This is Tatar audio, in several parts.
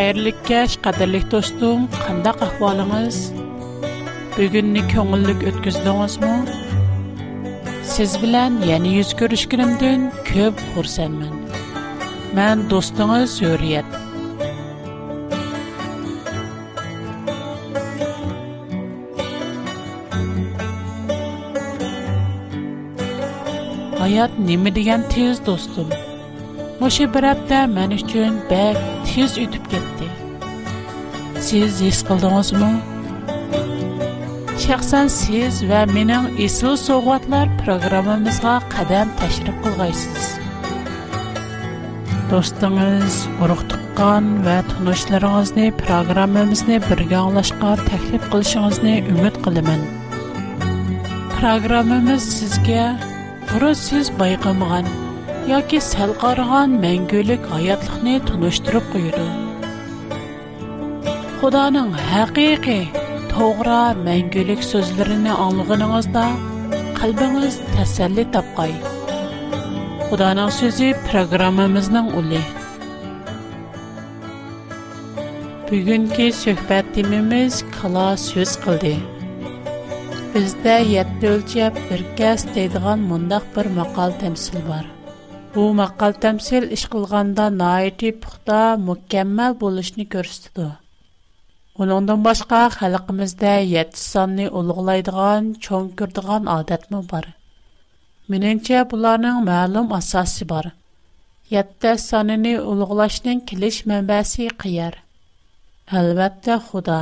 xeyirlikkash qadrli do'stim qandaq ahvolingiz bugunni ko'ngillik o'tkazdingizmi siz bilan yana yuz ko'rishganimdan ko'p xursandman man do'stingiz hurriyat hayot nima degan tez do'stim Моши bir апта мен үчүн бек tez o'tib ketdi siz his qildingizmi shaxsan siz va mening esil sovg'atlar programmamizga qadam tashrif qilg'aysiz do'stingiz urug' tuqqan va tanishlaringizni programmamizni birga anglashga taklif qilishingizni umid qilaman programmamiz sizga burun siz bayqamagan yoki sal qarg'an mangulik hayotlikni tunishtirib qo'ydi xudoning haqiqiy to'g'ri mangulik so'zlarini anglaganingizda qalbingiz tasalli topqay xudoning so'zi programmamizning uli bugungi suhbat temimiz kala so'z qildi bizda yetti o'lchab bir kəs deydiğan mundaq bir maqol təmsil bor Бу мақал тәмсил эш кылганда найти пухта мукәммәл булышны күрсәтте. Уныңдан башка халыкымызда 7 санны улуглайдыган, чоң күрдыган адатмы бар? Менәнчә буларның мәгълүм асасы бар. 7 санны улуглашның килеш мәнбәсе қияр. Әлбәттә Худа.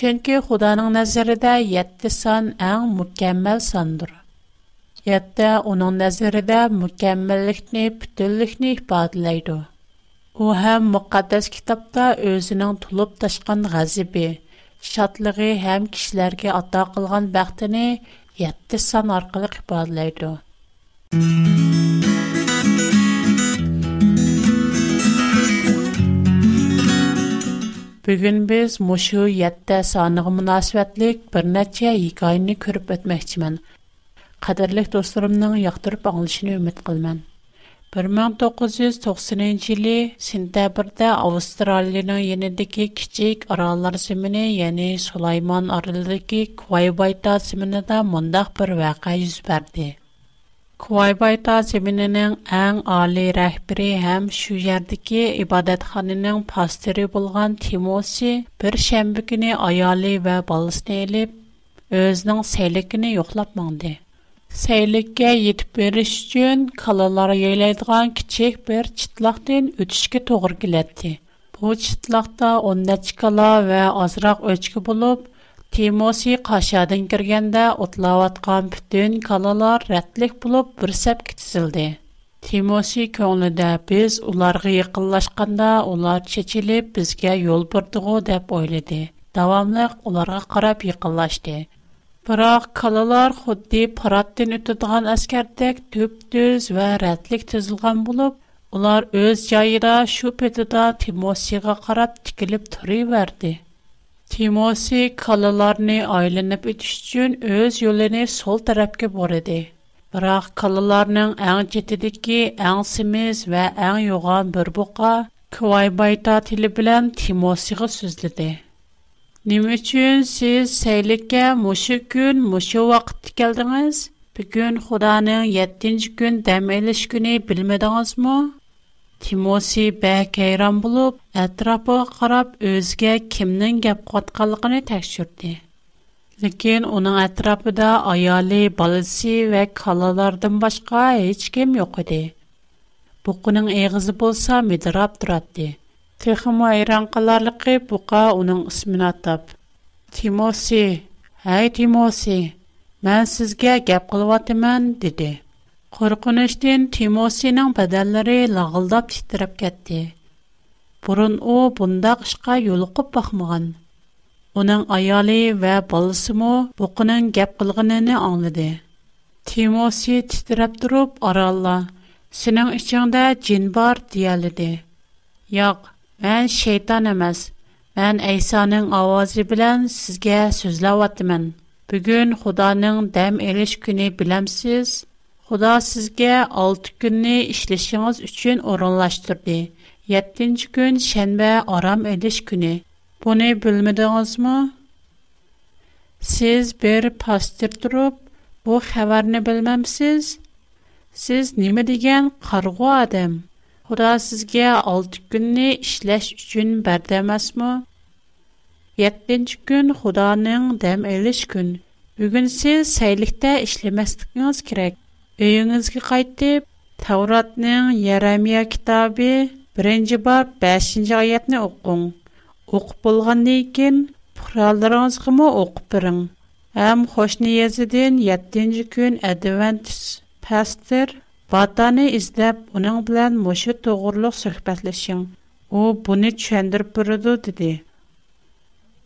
Чөнки Худаның нәзәрендә 7 сан иң мукәммәл сандыр. ھەقىقەتتە ئۇنىڭ نەزىرىدە مۇكەممەللىكنى، پۈتۈنلۈكنى ئىپادىلەيدۇ. ئۇ ھەم مۇقەددەس كىتابتا ئۆزىنىڭ تولۇپ تاشقان غەزىبى، شادلىقى ھەم كىشىلەرگە ئاتا قىلغان بەختىنى يەتتە سان ئارقىلىق ئىپادىلەيدۇ. Бүгін біз мұшу етті санығы мұнасуәтлік бір нәтче хикайыны көріп өтмәкчімін. Қадирлих тостарымның яхтырып аңлышыни үміт қылмэн. 1990-нин жили Синтабырда Австралияның енидіки кичик аралар зиміни, ени Сулайман Арлилики Куайбайта зиміни да мундах бір ваға юзбарди. Куайбайта зимінинің аң али рахбири хэм шу жердіки ибадатханінің пастыри бұлған Тимоси бір шэмбігіні айали ба балысни елиб өзнің сайлыгіні Seylikə yetib beriş üçün kalalar yeyiladigan kiçik bir çıtlaqdan ötüşkə toğır gələtdi. Bu çıtlaqda 10 neçə kala və azraq öçkü olub, Тимоси қашадан кіргенде отлаватқан бүтін калалар рәтлік болып бір сәпке тізілді. Тимоси көңілінде біз уларға якынлашқанда улар чечиліп бізге yol бұрдығы деп ойлады. Давамлық уларға қарап якынлашты. Бірақ, қалылар худди парадден үтудган аскардик төп-дөз ва рәтлик түзілган булыб, олар өз яйра шу петіда Тимосиға қарап тикилип түрій вэрди. Тимоси қалыларни айланып үтішчын өз йолини сол тарапки бориди. Бірақ, қалыларниң әң жетидики, әң симиз ва әң йоган бірбуға күвай-байда тили білен Тимосиға сүзліди. Nima uchun siz saylikka mushu kun, mushu vaqtda keldingiz? Bugun Xudoning 7-chi kun dam olish kuni bilmadingizmi? Timosi bak hayron bo'lib, atrofiga qarab o'ziga kimning gap qotganligini tekshirdi. Lekin uning atrofida ayoli, balasi va kalalardan boshqa hech kim yo'q edi. Buqining eg'izi bo'lsa midirab turardi. Тихы му айран қаларлықи бука уның ісмина тап. Тимоси, ай Тимоси, мэн сізге гэп қылватыман, диди. Хор куныштин Тимоси нан бадалары лағылдап тистирап кәтти. Бурон о бунда қышқа юл қуп бахмаған. Уның айали вэ балысы му букуның гэп қылғыны не Тимоси тистирап дуруп аралла, сіның ішчанда джин бар диялиди. Яг. Мен шейтан emas. Мен Əysanın ovozi bilan sizga so'zlayotman. Bugun Xudoning dam elish kuni bilamsiz. Xudo sizga 6 kunni ishlashingiz uchun o'rinlashtirdi. 7-chi kun shanba orom edish kuni. Buni bilmadingizmi? Siz bir pastir turib, bu xabarni bilmamsiz? Siz nima degan qarg'u odam? Худа сізге 6 күнні ішләш үшін бәрдемәс мұ? 7 күн Худаның дәм әліш күн. Бүгін сіз сәйліктә ішлемәстікіңіз керек. Өйіңізге қайтып, Тауратның Ярамия кітабы 1-ci bab 5-ci ayetni oqun. Oqib bolgan deyken, puralarınızı mı oqib birin? Həm 7 Ватаны издеп, уның белән мошы тугырлык сөхбәтләшин. У буны чөндерп бирде диде.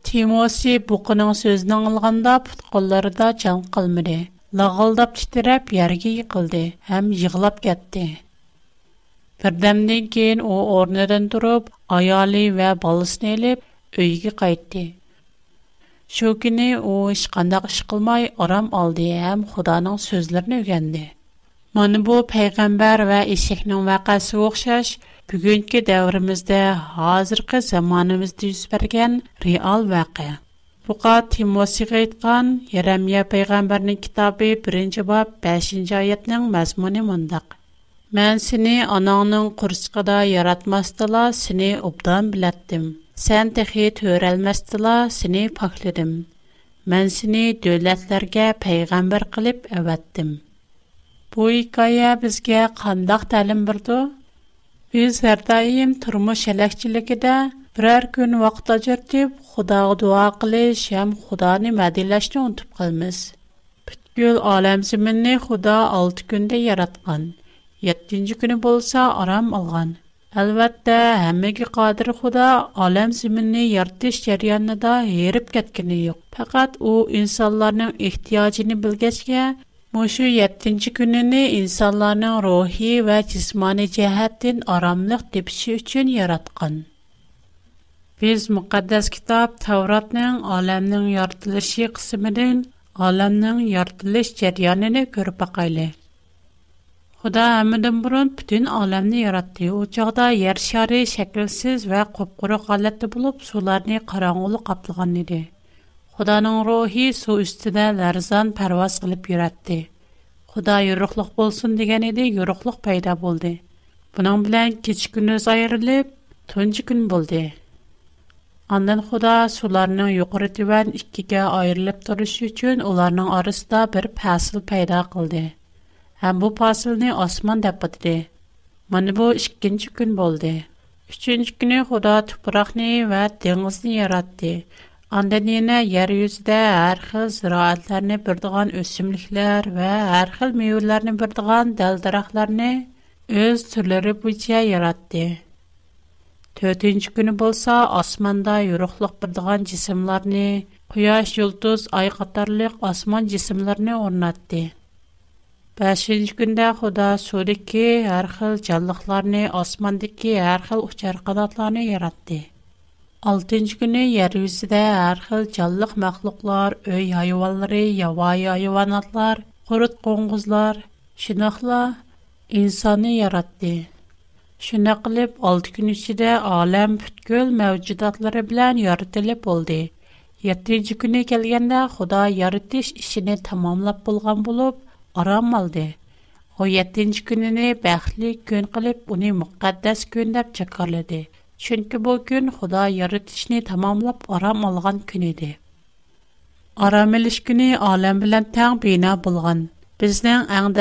Тимоси бу кының сөзне аңлаганда да чан кылмыры. Лагылдап читерәп ярга йыкылды һәм йыглап кетти. Бердәмнән кейин у орнадан турып, аялы ва балысын алып, өйгә кайтты. Шу көне у ишкандак ишкылмай арам алды һәм Худаның сөзләрен өйгәнде. Мөн бу пайгамбар ва ишекнең вакасы оохшаш, бүгенге дәврмиздә хәзерге заманыбыз дис бергән реаль вакыя. Буга Тимосиға айтқан Еремия пайгамбарның китабы 1-нче бап 5-нче аятның мәзмуны мондак. Мен сине анаңның курсыгыда яратмастыла сине обдан билеттим. Сен техи төрелмастыла сине пахледим. Мен сине дәүләтләргә пайгамбар кылып әвәттим. Бу хикая безгә кандак тәлим бирде? Без һәр даим тормыш әлекчилегендә берәр көн вакыт ажыртып, Худага дуа кылыш һәм Худаны мәдәлләшне унтып калмыз. Бүткүл алам Худа 6 көндә яраткан. 7нче көне булса арам алган. Әлбәттә, һәммәгә кадир Худа алам зиминне яртыш да һәрип кеткәне юк. Фақат ул инсанларның ихтиҗын белгәчкә Мұшу 7-ні күніні инсанларының рухи ва жисмани чәхәттін арамлық депші үшін яратқын. Біз мұқаддас китап Тавратның аламның яртылышы қысымының аламның яртылыш жәріянені көріп бақайлы. Худа әмінің бұрын бүтін аламны яратты. Учағда ершары шәкілсіз ва құпқұры қалетті болып, суларыны қаранғылы қаптылған еді. xudoning ruhi су ustida ларзан parvoz qilib yuratdi xudo yo'ruqliq bo'lsin degan edi yo'ruqliq paydo bo'ldi buning bilan kechi kunuz ayrilib tunji kun bo'ldi Андан Худа суларның юқары түбән иккегә айырылып торышы өчен уларның арасында бер фасыл пайда кылды. Һәм бу фасылны осман дип атады. Менә бу 2нче көн булды. 3нче көне Худа тупракны ва диңгезне яратты Андан яна яр юздә һәр хил зираатларны бердегән ва һәр хил мәйвәләрне бердегән дәлдарахларны үз төрләре буенча яратты. 4нче көне булса, асманда юрыклык бердегән җисемләрне, куяш, йолдыз, ай катарлык асман җисемләрне орнатты. 5нче көндә Худа сүрәкке һәр хил җанлыкларны, асмандагы һәр хил учар яратты. Алтынчы күні ер үсіде әр қыл жаллық мәхлуқлар, өй айуалары, явай айуанатлар, құрыт қоңғызлар, шынақла инсаны яратты. Шына қылып, алты күн ішіде алем бүткіл мәвжудатлары білән яратылып болды. Yettinci günü kelgəndə Xuda yaratış işini tamamlab bolğan bulub aram aldı. O 7-ci gününü bəxtli gün qılıb, onu müqəddəs gün deyə çəkarladı. Чөнки бу көн Худа яратышны тәмамлап арам алган көн иде. Арам элиш көне алам белән тәң бина булган. Безнең иң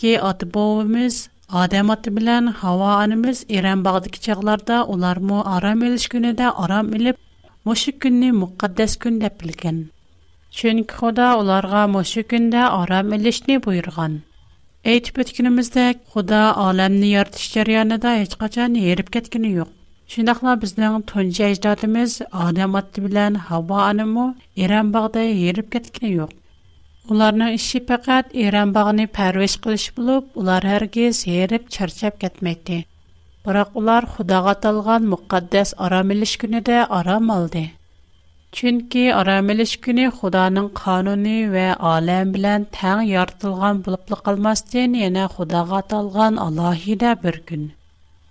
ки аты бабабыз Адам аты белән Хава анабыз Иран багдагы чагларда улар мо арам элиш көне дә арам илеп, мошы көнне мөхәддәс көн дип белгән. Чөнки Худа уларга мошы көндә арам элишне буйырган. Әйтеп үткәнебездә Худа аламны яратыш җарыянында һичкачан эрип кеткәне юк. Шендә хәлна безнең төнче иҗдатыбыз Адамат ди белән һава анемы Еранбагыда ярып киткән юк. Уларның ише фаҡат Еранбагыны парвеш килиш булып, улар һәргиз ярып чарчап кетмейди. Һирок улар Худага талған мүҡәддас арамелеш көнө дә арамалде. Чөнки арамелеш көне Худаның ҡануны ве әлем белән таң яртылған булып ҡалмаҫтене, яна Худага талған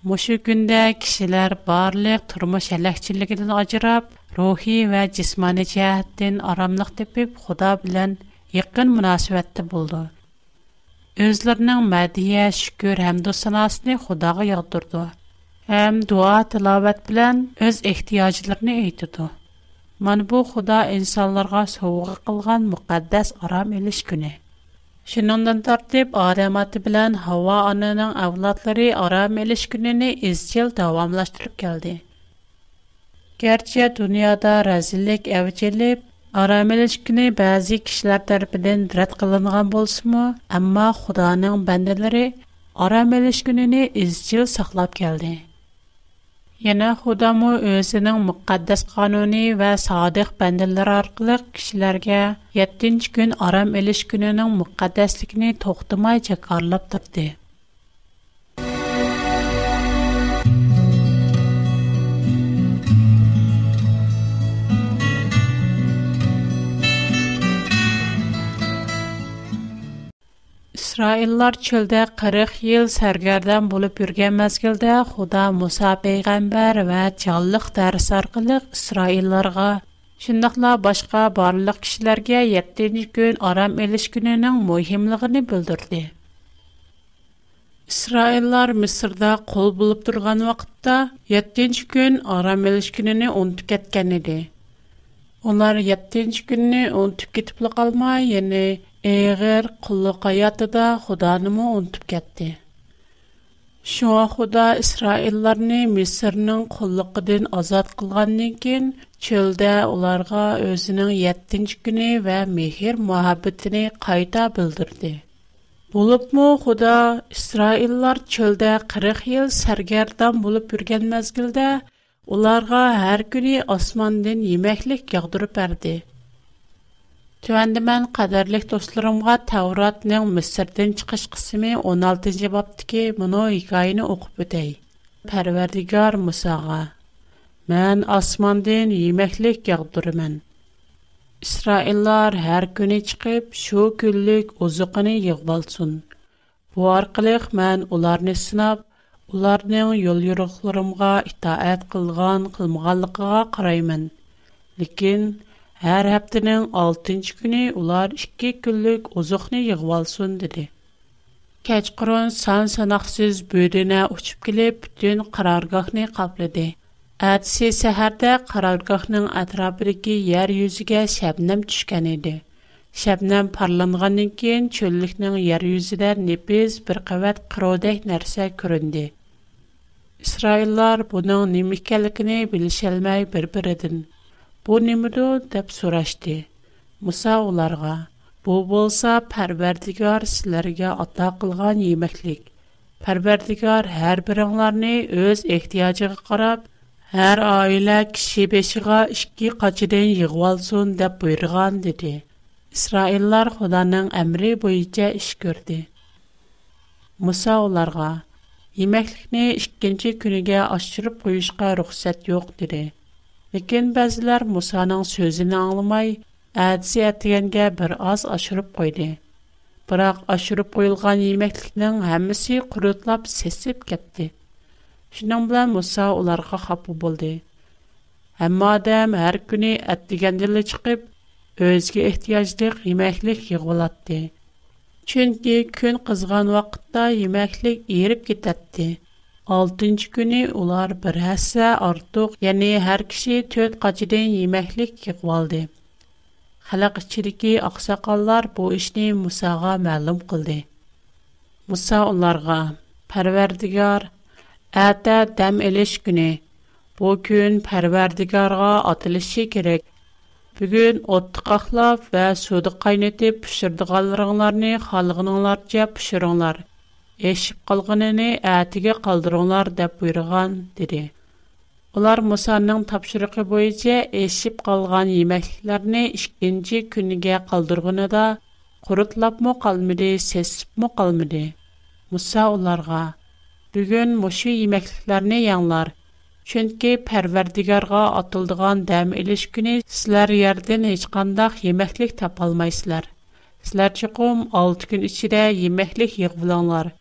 Мошу күндә кешеләр барлык тормыш әлекчилегенә аҗырап, рухи ва җисмани җәһәттән арамлык тепеп, Худа белән якын мөнәсәбәттә булды. Үзләренең мәдия, шүкүр һәм дусанасын Худага ягдырды. Һәм дуа тилават белән үз ихтиҗларын әйтте. Мен бу Худа инсанларга сөйгә кылган мөхәддәс арам элеш көне. Шинондан тартып, Арам аты белән Хава ананың авлатлары Арам элеш көненә изчел дәвамлаштырып келде. Гәрчә дөньяда разиллек әвҗелеп, Арам элеш көне бәзи кешеләр тарафыдан рәт кылынган булсымы, әмма Худаның бәндәләре Арам элеш көненә саклап келде. Yana Xudamı o'zining muqaddas qonuni va sodiq bandalari orqali kishilarga 7-kun aram elish kunining muqaddasligini to'xtamay jakorlab İsraillər çöldə 40 yıl sərgərdən bulub yürgən məzgildə xuda Musa Peyğəmbər və çallıq dərs arqılıq İsraillərə. Şündəxlə başqa barlıq kişilərgə 7-ci gün aram eləş gününün mühimləğini büldürdü. İsraillər Mısırdə qol bulub durğan vaqtda 7-ci gün aram eləş gününü unutuk etkən idi. Onlar 7-ci gününü unutuk etkən idi. Eger qullyq hayatyda Huda nime untyp getdi. Şo xuda, Israillarlaryny misirnin qullygydan azad kylganyndan kyn çylda olarga özüniň 7-nji güni və mehir muhabbetini gaýta bildirdi. Bolupmy xuda, Israillar çölde 40 ýyl sergardan bolup ýergen mazgylda olarga her güni osmandan yemeklik ýagdyryp berdi. Tövəndə mən qədərlik dostlarımğa Təvratның Misirdən çıxış qismi 16-cı babdakı bunu hekayəni oxub ötəy. Pərverdigar Musağa, mən asmandan yeməklik yağdırıram. İsraillər hər günü çıxıb şu günlük ozuqını yığvalsın. Bu arqalıq mən onlarını sınab, onların yol yoruqlarımğa itaət qılğan qılmğanlıqığa qarayman. Lakin Hər həftənin 6-cı günü ular 2 günlük ozuqni yığıb alsın dedi. Keçqurun san-sanaqsız böyrünə uçub gəlib bütün qarargahını qapladı. Ətsi səhərdə qarargahın ətrafındakı yer yüzünə şəbnəm düşkən idi. Şəbnəm parlanğandan keyin çöllüknің yer yüzüdə nepiz bir qavət qırodək nərsə göründü. İsraillər bunun nimikəlikini bilişəlmək bir-biridən Бу немедо деп сорашты. Муса аларга: "Бу булса Парвардигар силәргә ата кылган йемеклек. Парвардигар һәр биреңнәрне үз ихтиҗыгы карап, һәр аилә кеше бешига 2 качыдан йыгылсын" деп буйрган диде. Исраиллар Худаның әмри буенча эш күрде. Муса аларга: "Йемеклекне 2нче көнгә ашырып куешка рөхсәт юк" диде. Ләкин бәзләр Мусаның сөзен аңламай, әдсе әтгәнгә бер аз ашырып койды. Бирок ашырып куйылган йемеклекнең һәммәсе курытлап сесеп кетти. Шуның белән Муса уларга хапу булды. Әмма адам һәр көне әттегәндәлә чыгып, өзгә ихтиҗлык йемеклек ягылатты. Чөнки көн кызган вакытта йемеклек ирип Altıncı günü ular bir həssə artıq, yəni hər kişi tört qaçıdan yeməklik yığvaldı. Xalq içidiki aqsaqallar bu işni Musağa məlum qıldı. Musa onlarga, Pərverdigar, ətə dəm eliş günü, bu gün Pərverdigarğa atılışı kerek. Бүгін отты қақлап вә суды қайнетіп пішірдіғаларыңларны халығыныңларча пішіріңлар. Eşib qalğınını ətigə qaldırınlar deyə buyurğan, dedi. Ular Musanın tapşırığı boyunca eşib qalğan yeməklərini ikinci günügə qaldırğınıda qurutlapmı qalmadı, sesibmi qalmadı. Musa onlarga: "Bugun məşu yeməkliklərini yanlar. Чөнки Пәрвәрдигарга атылдыган дәм элиш көне сезләр ярдән һеч кандак йемәклек таба алмайсызлар. Сезләр чукум 6 көн ичидә йемәклек ягылаңлар.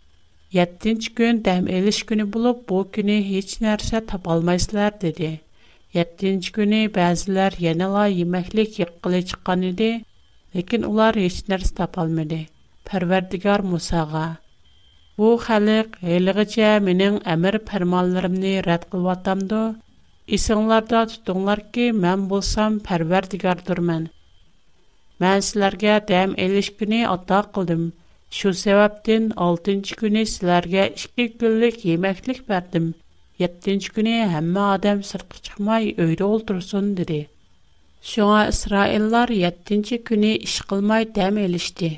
7-нче көн дәм элиш көне булып, бу көне һеч нәрсә табалмайсызлар диде. 7-нче көне бәзләр янала йемәклек якылы чыккан иде, ләкин улар һеч нәрсә табалмады. Пәрвәрдигар Мусаға "Бу халык һәлгәчә минең әмер фәрманларымны рәт кылып атамды. Исеңләрдә тутыңлар ки, мен булсам Пәрвәрдигар дурмен. Мен сезләргә дәм элиш көне ата кылдым." Şu sebepten 6-cı günü sizlərə 2 günlük yeməklik verdim. 7-ci günü həmmə adam sırtqı çıxmay öydə oldursun dedi. Şuna İsraillər 7-ci günü iş qılmay dəm elişdi.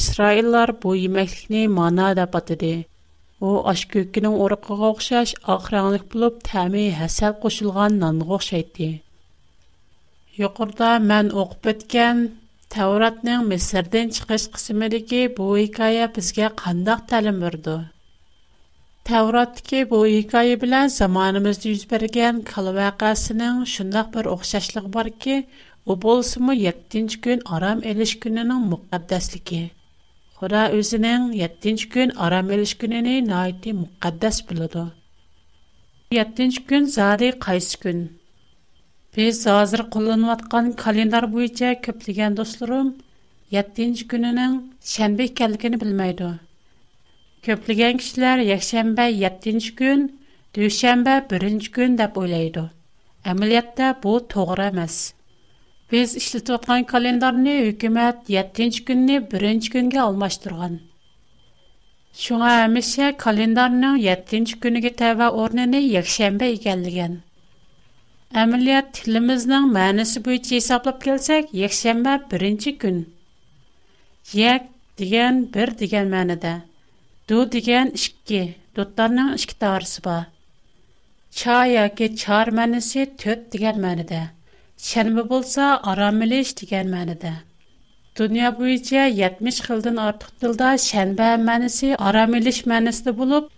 İsraillər bu yeməklikni mana da batıdı. O aş kökünün orqağa oxşaş axranlıq bulub təmi həsəl qoşulğan nanğa oxşaydı. Yuqurda mən oxub ötən Tavratning Misrdan chiqish qismidagi bu hikoya bizga qandoq ta'lim berdi? Tavratdagi bu hikoya bilan zamonimizda yuz bergan kal voqeasining shundoq bir o'xshashligi borki, u bo'lsimi 7-chi kun aram elish kunining muqaddasligi. Xudo o'zining 7-chi kun aram elish kunini noiti muqaddas biladi. 7-chi kun zari qaysi kun? Biz hazır qo'llanayotgan kalendar bo'yicha ko'plagan do'stlarim 7-chi kunining shanba ekanligini bilmaydi. Ko'plagan kishilar yakshanba 7-chi kun, dushanba 1-chi kun deb o'ylaydi. Amaliyotda bu to'g'ri emas. Biz ishlatayotgan kalendarni hukumat 7-chi kunni 1-chi kunga almashtirgan. Шуңа әмешә kalendarning 7-нче күнеге тәвә орныны якшәмбе икәнлеген. Әмілет тіліміздің мәнісі бойынша хесаплап келсек, якшәмбе бірінші күн. Як деген бір деген мәніде. Ду деген ішкі, дуттарның ішкі тарысы бар. Ча яки чар мәнісі төт деген мәніде. Шәнбі болса, арамилеш деген мәніде. Dünya boyunca 70 xildən artıq dildə şənbə mənisi, aramiliş mənisi bulub,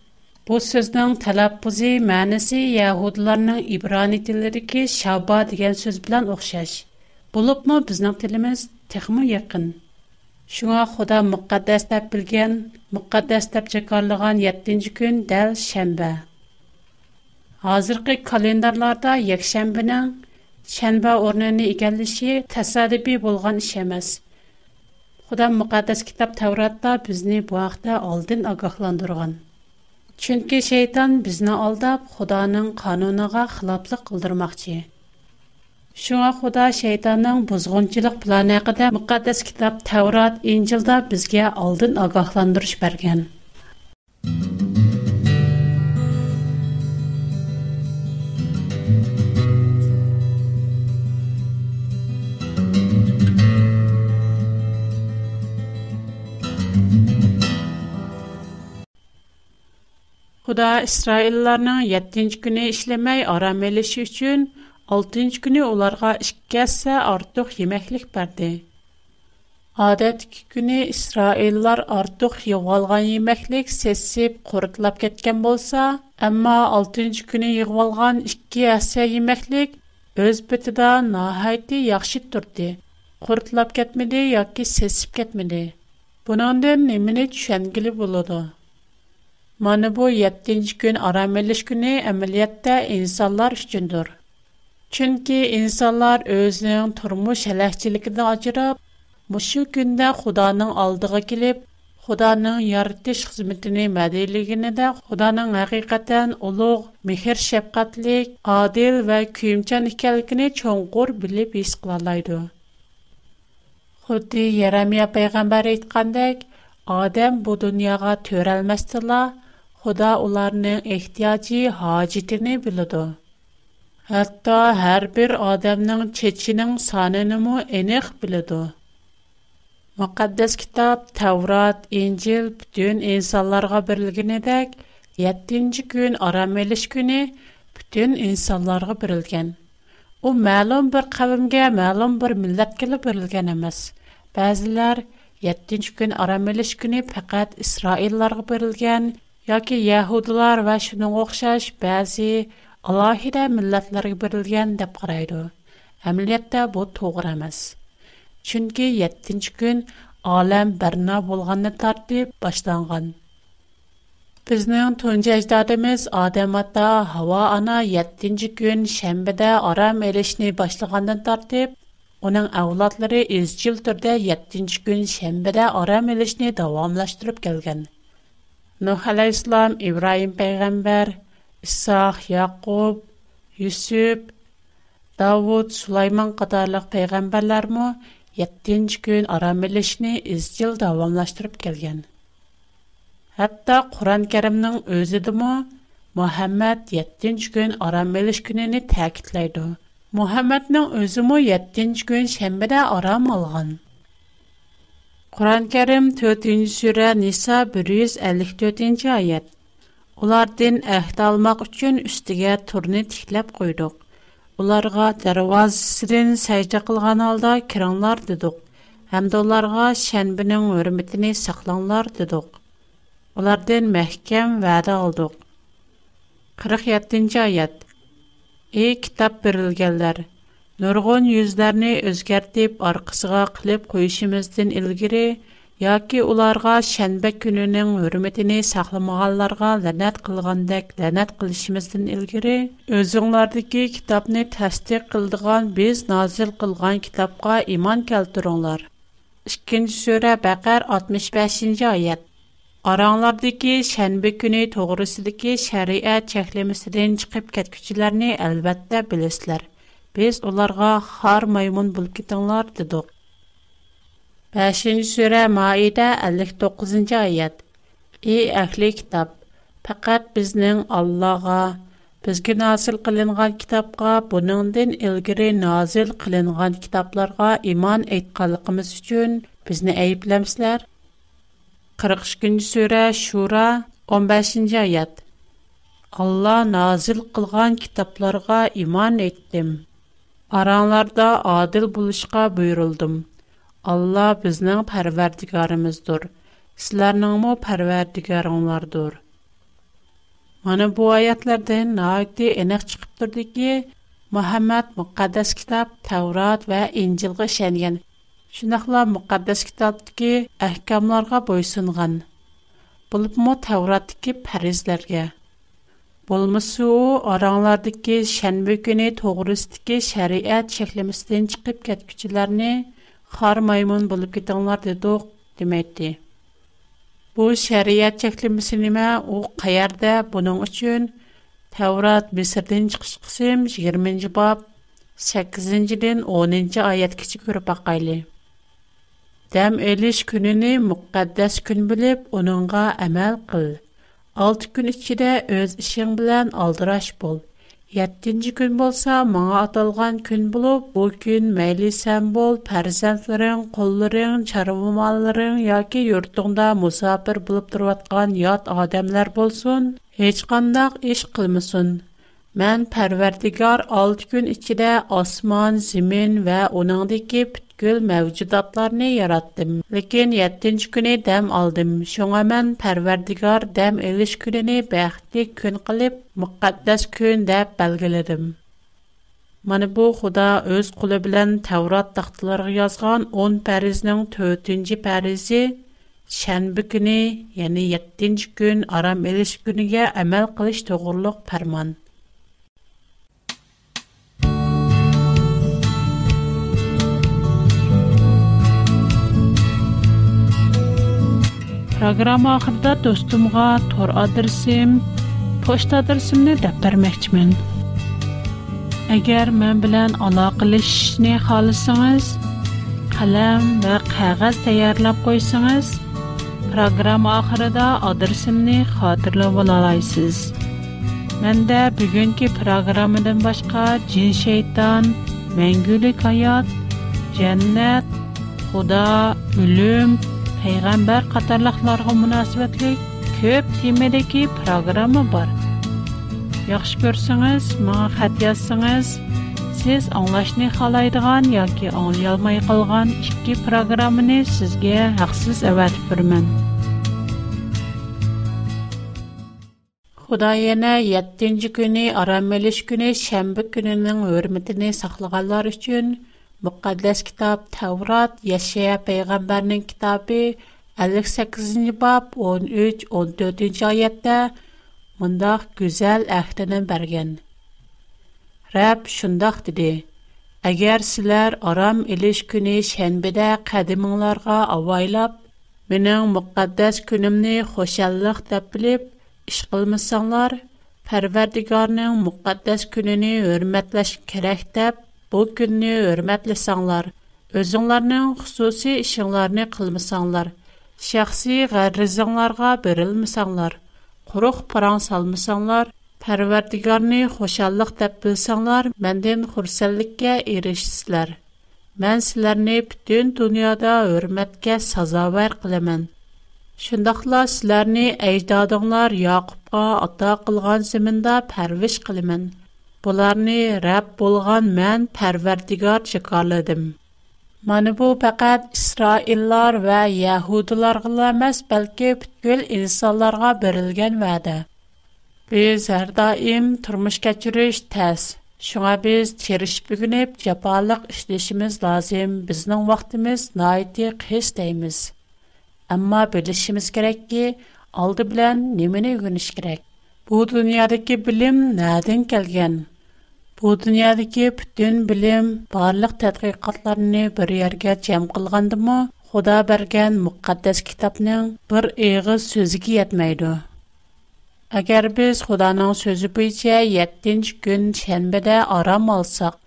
Бу сүзнең талаппузы мәнисе яһудларның ибрани телләрендәге шаба дигән сүз белән охшаш. Булыпмы безнең телебез техмы якын. Шуңа Худа мөхәддәс дип белгән, мөхәддәс дип чакырылган 7нче көн дәл шәмбе. Хәзерге календарларда якшәмбенең шәмбе орнын игәнлеше тәсадифи булган эш эмас. Худа мөхәддәс китап Тавратта безне бу вакытта алдын агахландырган. Чөнки шейтан безне алдап, Худоanın канонына хилаплык кылдырmaqче. Шуңа Худоа шейтанның бузгынчылык планакында муқаддас китап Таврот, Инҗилда безгә алдын агахландыруш бергән. Xuda İsraillərinin 7-ci günü işləməy aram eləşi üçün 6-cı günü onlara 2 əssə artıq yeməklik verdi. Adətki günü İsraillər artıq yığılğan yeməklik sesib qurutlab ketgan bolsa, amma 6-cı günü yığılğan 2 əssə yeməklik öz bitida nəhayət yaxşı turdi. Qurutlab ketmedi yoki sesib ketmedi. Bunundan nimini düşəngili buladı? Mana bu 7-ci gün aram veriş günü əməliyyatda insanlar üçündür. Çünki insanlar özünün turmuş hələkçilikindən acırıb, şu gündə Xudanın aldığı kilib, Xudanın yaratış xidmətini mədəliygini də Xudanın həqiqətən uluq, mehir şəfqətlik, adil və küyümçən ikəlikini çoğunqur bilib his qılalaydı. Xuddi Yeremiya Peyğəmbər etqəndək, Adəm bu dünyaya törəlməsdilər, Худа уларның ихтиячи хаҗитене билдо. Хәтта һәр бер адамның чечинең санын му энек билдо. Мөкаддәс китап Таврат, Инҗил бүтән инсанларга берилгенедәк 7нче көн арам элеш көне бүтән инсанларга берилгән. У мәлум бер кавымгә, мәлум бер милләткә берилгән эмас. Бәзләр 7нче көн арам элеш көне фақат Исраилларга берилгән Әке я гудлар ва шуның охшаш базэ илахидә миллатларга бирилган деп карайды. Әмметдә бу турыбыз. Чөнки 7-нче күн әлем бернә булганын тәртип башланган. Бизнең төнче аждадемез Адам хатта һава ана 7-нче күн шәмбедә арамэлешне башлагандан тәртип, аның авлатлары эз чилтәдә 7-нче күн шәмбедә арамэлешне дәвамлаштырып Нух алейхиссалам, Ибраһим пайгамбар, Исах, Якуб, Юсуп, Давуд, Сулайман қатарлык пайгамбарлар 7-нче көн арамелешне изжил дәвамлаштырып келген. Хәтта Куран Кәримнең өзе дә Мухаммад 7-нче көн арамелеш көнен тәэкидлайды. Мухаммадның өзе 7-нче көн шәмбедә арам алган. Құран-Кәрім 4-ші сүре Ниса 154-ші аят. Улардан әхд алмақ үшін үстіге турны тикләп қойдық. Уларға дәрвазасын сәждә қылған алда кираңлар дедік. Һәм дә уларға шәнбінің хөрмәтіне сақлаңлар дедік. Улардан мәхкәм вәдә алдық. 47-ші аят. Ey kitap verilgenler, Нұрғын үзлеріні өзгәртіп, арқысыға қылып қойшымыздың үлгірі, яки оларға шәнбек күнінің өрметіні сақылмағаларға ләнәт қылғандек ләнәт қылышымыздың үлгірі, өзіңлардығы китапны тәстек қылдыған біз назил қылған китапқа иман кәлтіруңлар. Ишкінші сөре бәқәр 65-ші айет. Араңлардығы шәнбек күні тоғырысыдығы шәриәт чәклемісіден чықып кәткішілеріні әлбәтті Без оларга хар маймун булып китеңләр дидек. 5-нче сүре 59-нчы аят. И ахли китап, фақат безнең Аллага, безгә насил кылынган китапка, буның дин илгире назил кылынган китапларга иман әйткәнлыгыбыз өчен безне әйпләмсезләр. 43-нче сүре Шура 15-нче аят. Алла назил кылган китапларга иман әйттем. Aranlarda adil buluşqa buyuruldım. Allah bizning parvardigorimizdir. Sizlarningmi parvardigoringlardir. Mana bu oyatlardan naqdi aniq chiqib turdiki, Muhammad muqaddas kitob Tavrat va Injilga ishongan. Shunaqla muqaddas kitobdagi ahkomlarga bo'ysungan. Bulibmi Tavratdagi farizlarga. Болмысы о, араңлардыки шәнбі күні тоғырыстыки шәриәт шәклемістен чықып кәткічілеріні қар маймын болып кетіңлар дедуқ, демейді. Бұ шәриәт шәклемісіні мә, о қайарда бұның үшін Тәурат Месірден 20-ci бап 8-ден 10-ci аят кечі көріп ақайлы. Дәм өліш күніні мұққаддәс күн біліп, оныңға 6 gün içinde öz işin bilen aldıraş bol. 7-nji gün bolsa maňa atalgan gün bolup, bu gün meýli sen bol, perzentlerin, qollaryň, çarawmalaryň ýa-ki ýurtuňda musafir bolup durýatgan ýat adamlar bolsun, hiç gandaq iş kılmasın. Mən Pərverdigar 6 gün içində osman, zəmin və onundakı bütkül məvcudatlarını yaratdım. Lakin 7-ci günü dəm aldım. Şoňa mən Pərverdigar dəm eliş gününü bəxtli gün qılıb, müqəddəs gün deyə belgiledim. Mana bu Xuda öz qulu bilan Tavrat taxtlarına yazğan 10 pəriznin 4-cü pərizi şənbə günü, yəni 7-ci gün aram eliş günüyə əməl qilish toğruluq fərman. Программа ахырда достумга тор адресим, pochta adresimni deb bermoqchiman. Agar men bilan aloqalashishni xohlasangiz, qalam va qog'oz tayyorlab qo'ysangiz, programma oxirida adresimni xotirlab olasiz. Menda bugungi programmadan boshqa jin shayton, mangulik hayot, jannat, xudo, o'lim пайғамбар қатарлықларға мұнасыбәтлі көп темедеке программа бар. Яқшы көрсіңіз, маңа қат сіз аңлашны қалайдыған, яке аңлай алмай қалған ішкі программыны сізге әқсіз әуәтіп бірмін. Құдай ене 7-ci күні, Арамелеш күні, шәмбі күнінің өрмітіне сақлығалар үшін Müqəddəs kitab Tavrat, Yaşaya peyğəmbərin kitabı 58-ci bab 13-14-cü ayədə mündəq gözəl əhdini bərgən. Rəb şündəq dedi, Əgər sizlər aram iliş günü şənbədə qədiminlərqa avaylab, mənim müqəddəs günümünü xoşallıq təpilib, iş qılmışsanlar, pərverdiqarının müqəddəs gününü hürmətləş Бұл күніні өрмәтлі санлар, өзіңларның құсуси ішіңларыны қылмы санлар, шәқси ғәрі занларға бірілмі санлар, құрық паран салмы санлар, пәрвердігарны қошалық тәп біл санлар, мәндің құрсәлікке ерішісілер. Мән сілеріні бүтін дұныада өрмәтке сазавар қылымен. Шындақла сілеріні әйдадыңлар Яқыпқа ата қылған зімінді пәрвіш Бұларны рәб болған мән пәрвердігар шықарладым. Мәні бұ пәкәт Исраиллар вә яхудыларғыла мәс бәлкі бүткіл инсаларға берілген вәдә. Біз әрдаим тұрмыш кәчіріш тәс. Шуңа біз теріш бүгініп, жапалық үшлешіміз лазим. біздің вақтымыз найты қес дейміз. Әмма білішіміз керек ке, алды білән немені үгініш керек. Бу дүниядекі білім нәдің келген? Bu dünyadagi bütün bilim, barlıq tədqiqatlarını bir yergə cəm qılğandımı, Xuda bərgən müqəddəs kitabның bir eğiz sözüki yetməydi. Əgər biz Xudanın sözü büyücə 7-ci gün şənbədə aram alsaq,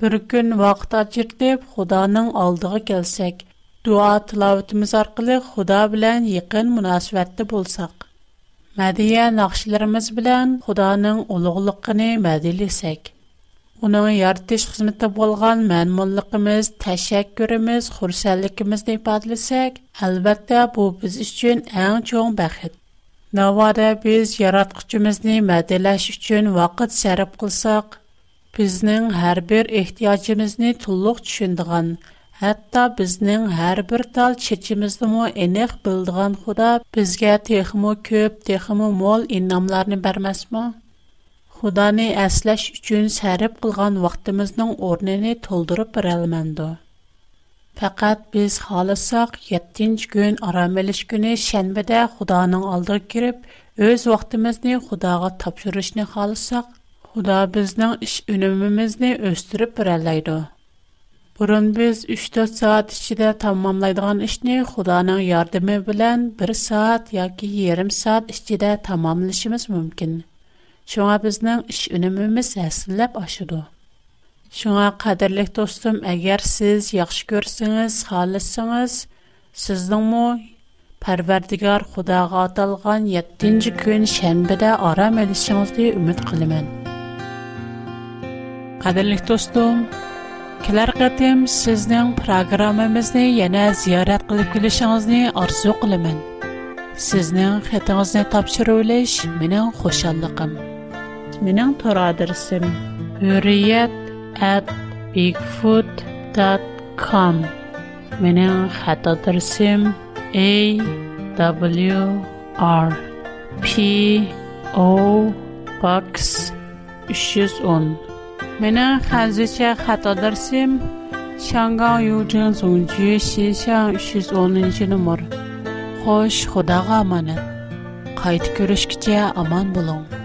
bir gün vaxt acırtıb Xudanın aldığı gəlsək, dua tilavətimiz arqılıq Xuda bilən yıqın münasibətdə bolsaq, mədiyə naxşilərimiz bilən Xudanın uluqluqını mədilisək, Уның яртыш хезмәттә булган мәмнунлыгыбыз, тәшәккүребез, хурсәнлегебезне ифадаласак, әлбәттә bu biz өчен иң чоң бәхет. Навада biz яраткычыбызны мәдәләш өчен вакыт сарып кылсак, безнең һәр bir ихтиҗыбызны тулык төшендигән, хәтта безнең һәр bir тал чечимизне мо эних белдигән Худа безгә texmo көп, texmo mol инамларны бермәсме? Худаны әсләш үчүн сәріп қылған вақтымызның орныны толдырып берәлмәнді. Фақат biz xohlasak 7-chi kun arom olish kuni shanbada Xudoning oldiga kirib, o'z vaqtimizni Xudoga topshirishni xohlasak, Xudo bizning ish unumimizni o'stirib beralaydi. Burun biz 3-4 soat ichida tamomlaydigan ishni Xudoning yordami bilan 1 soat 1/2 soat ichida tamomlashimiz mumkin. Şuna bizning ish unumimiz həsillab aşıdı. Şuna qadirlik dostum, əgər siz yaxşı görsəniz, xalisiniz, sizningmi Parvardigar Xudoga atalgan 7-nji gün şənbədə aram elişinizni ümid qılaman. Qadirlik dostum, kelar qatim sizning proqramimizni yana ziyorat qilib kelishingizni orzu qilaman. Sizning xatingizni topshirib olish mening xoşalligim. менің тор адресім бигфуд at bigfoot.com Менің хат адресім a w r p o box 310 Менің қазіше хат адресім Шангаң Южин Зонджи Шишан 310 номер. Хош, Худаға қайты Қайт аман болың.